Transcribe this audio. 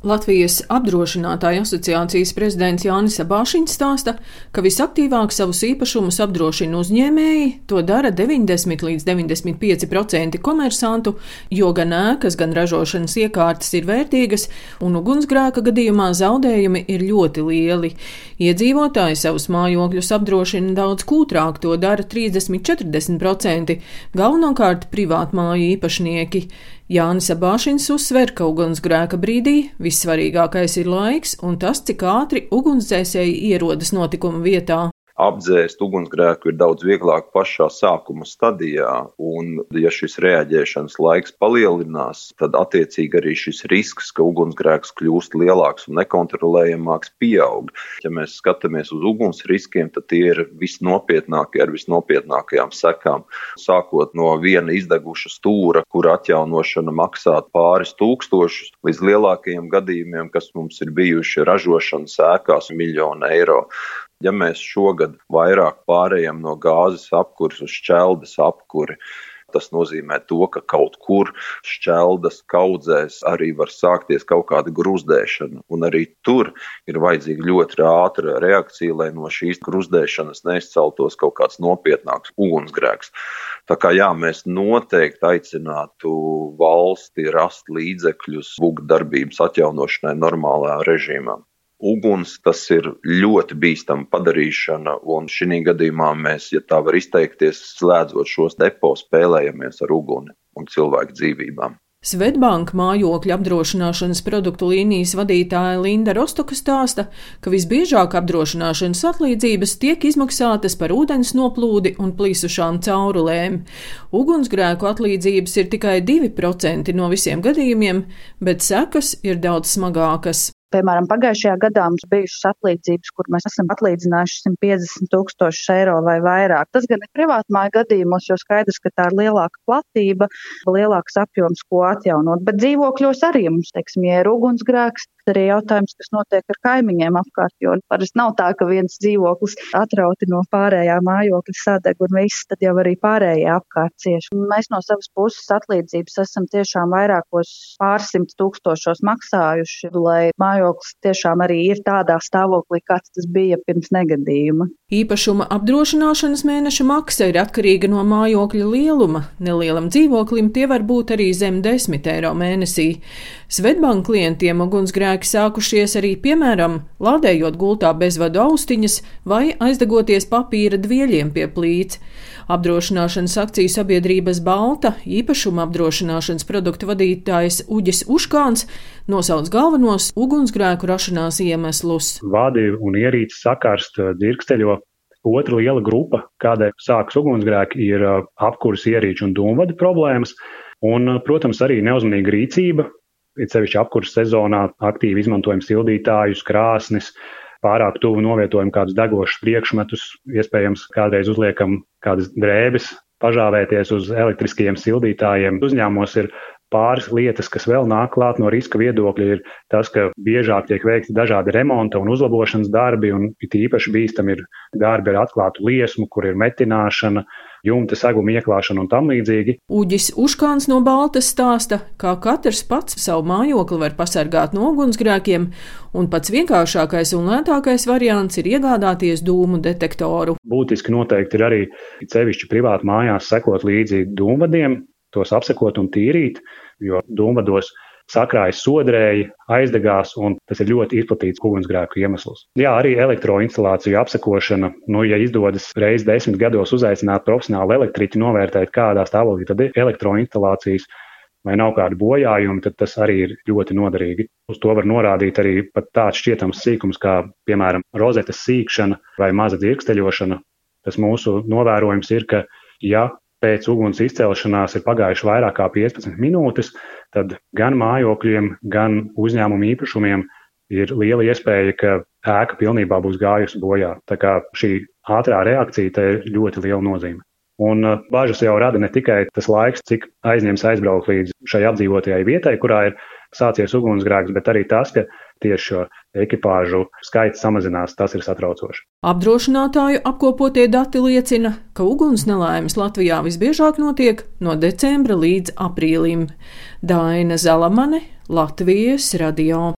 Latvijas apdrošinātāju asociācijas prezidents Jānis Abāšiņš stāsta, ka visaktīvāk savus īpašumus apdrošina uzņēmēji, to dara 90 līdz 95% komersantu, jo gan ēkas, gan ražošanas iekārtas ir vērtīgas, un ugunsgrēka gadījumā zaudējumi ir ļoti lieli. Iedzīvotāji savus mājokļus apdrošina daudz kūtrāk, to dara 30-40%, galvenokārt privātmāju īpašnieki. Jānis Abāšins uzsver, ka ugunsgrēka brīdī vissvarīgākais ir laiks un tas, cik ātri ugunsdzēsēji ierodas notikuma vietā apdzēst ugunsgrēku ir daudz vieglāk pašā sākuma stadijā, un ja šis reaģēšanas laiks palielinās, tad attiecīgi arī šis risks, ka ugunsgrēks kļūst lielāks un nekontrolējamāks, pieaug. Ja mēs skatāmies uz uguns riskiem, tad tie ir visnopietnākie ar visnopietnākajām sekām. Sākot no viena izdeguša stūra, kur atjaunošana maksā pāris tūkstošus, līdz lielākajiem gadījumiem, kas mums ir bijuši ražošanas ēkās, miljonu eiro. Ja mēs šogad vairāk pārējām no gāzes apkures uz šķeldes apkuri, tas nozīmē to, ka kaut kur šķeldas kaudzēs arī var sākties kaut kāda gruzdēšana. Un arī tur ir vajadzīga ļoti ātra reakcija, lai no šīs gruzdēšanas neizceltos kaut kāds nopietnāks ugunsgrēks. Tā kā jā, mēs noteikti aicinātu valsti rast līdzekļus būvdarbības atjaunošanai normālā režīmā uguns, tas ir ļoti bīstama padarīšana, un šī gadījumā mēs, ja tā var izteikties, slēdzot šos depo, spēlējamies ar uguni un cilvēku dzīvībām. Svetbanka mājokļa apdrošināšanas produktu līnijas vadītāja Linda Rostoka stāsta, ka visbiežāk apdrošināšanas atlīdzības tiek izmaksātas par ūdens noplūdi un plīsušām caurulēm. Ugunsgrēku atlīdzības ir tikai 2% no visiem gadījumiem, bet sekas ir daudz smagākas. Piemēram, pagājušajā gadā mums bijušas atlīdzības, kur mēs esam atlīdzinājuši 150 tūkstošus eiro vai vairāk. Tas gan ir privātmāju gadījumos, jo skaidrs, ka tā ir lielāka platība, lielāks apjoms, ko atjaunot. Bet dzīvokļos arī mums, teiksim, ja ir ugunsgrēks, arī jautājums, kas notiek ar kaimiņiem apkārt, jo parasti nav tā, ka viens dzīvoklis atrauti no pārējā mājokļa sadeg un viss, tad jau arī pārējie apkārt cieši. Mēs no savas puses atlīdzības esam tiešām vairākos pārsimt tūkstošos maksājuši, lai mājoklis tiešām arī ir tādā stāvoklī, kāds tas bija pirms negadījuma. Īpašuma apdrošināšanas mēneša maksa ir atkarīga no mājokļa lieluma. Nelielam dzīvoklim tie var būt arī zem 10 eiro mēnesī. Svetbank klientiem ugunsgrēki sākušies arī, piemēram, lādējot gultā bezvadu austiņas vai aizdegoties papīra dvieļiem pie plīts. Apdrošināšanas akciju sabiedrības Balta īpašuma apdrošināšanas produktu vadītājs Uģis Uškāns nosauc galvenos ugunsgrēku rašanās iemeslus. Vadi un ierīces sakarst dzirksteļo. Otra liela grupa, kādēļ sākas ugunsgrēki, ir apkurses ierīču un dūmvadu problēmas. Un, protams, arī neuzmanīga rīcība, it sevišķi apkurses sezonā aktīvi izmantojam sildītājus, krāsnis, pārāk tuvu novietojam kādus degošus priekšmetus, iespējams, kādreiz uzliekam kādas drēbes, pažāvēties uz elektriskiem sildītājiem. Uzņēmumos ir pāris lietas, kas vēl nāk klāt no riska viedokļa, ir tas, ka biežāk tiek veikti dažādi remonta un uzlabošanas darbi, un it īpaši bīstami ir darbi ar atklātu liesmu, kur ir metināšana, jumta seguma ieklāšana un tam līdzīgi. Uģis Uškāns no Baltas stāsta, kā katrs pats savu mājokli var pasargāt no ugunsgrēkiem, un pats vienkāršākais un lētākais variants ir iegādāties dūmu detektoru. Būtiski noteikti ir arī sevišķi privāti mājās sekot līdzi dūmvadiem, tos apsekot un tīrīt, jo dūmvados sakrājas sodrēji, aizdegās, un tas ir ļoti izplatīts ugunsgrēku iemesls. Jā, arī elektroinstalāciju apsekošana, nu, ja izdodas reizes desmit gados uzaicināt profesionālu elektriķu, novērtēt, kādā stāvoklī tad ir elektroinstalācijas. Vai nav kādi bojājumi, tad tas arī ir ļoti noderīgi. Uz to var norādīt arī tāds šķietams sīkums, kā, piemēram, rozetes sīkšana vai maza dzirksteļošana. Tas mūsu novērojums ir, ka, ja pēc uguns izcelšanās ir pagājuši vairāk kā 15 minūtes, tad gan mājokļiem, gan uzņēmumu īpašumiem ir liela iespēja, ka ēka pilnībā būs gājusi bojā. Tā kā šī ātrā reakcija ir ļoti liela nozīme. Un uh, bažas jau rada ne tikai tas laiks, cik aizņems aizbraukt līdz šai apdzīvotajai vietai, kurā ir sācies ugunsgrēks, bet arī tas, ka tieši šo ekipāžu skaits samazinās, tas ir satraucoši. Apdrošinātāju apkopotie dati liecina, ka uguns nelaimes Latvijā visbiežāk notiek no decembra līdz aprīlim. Daina Zalamane, Latvijas radio.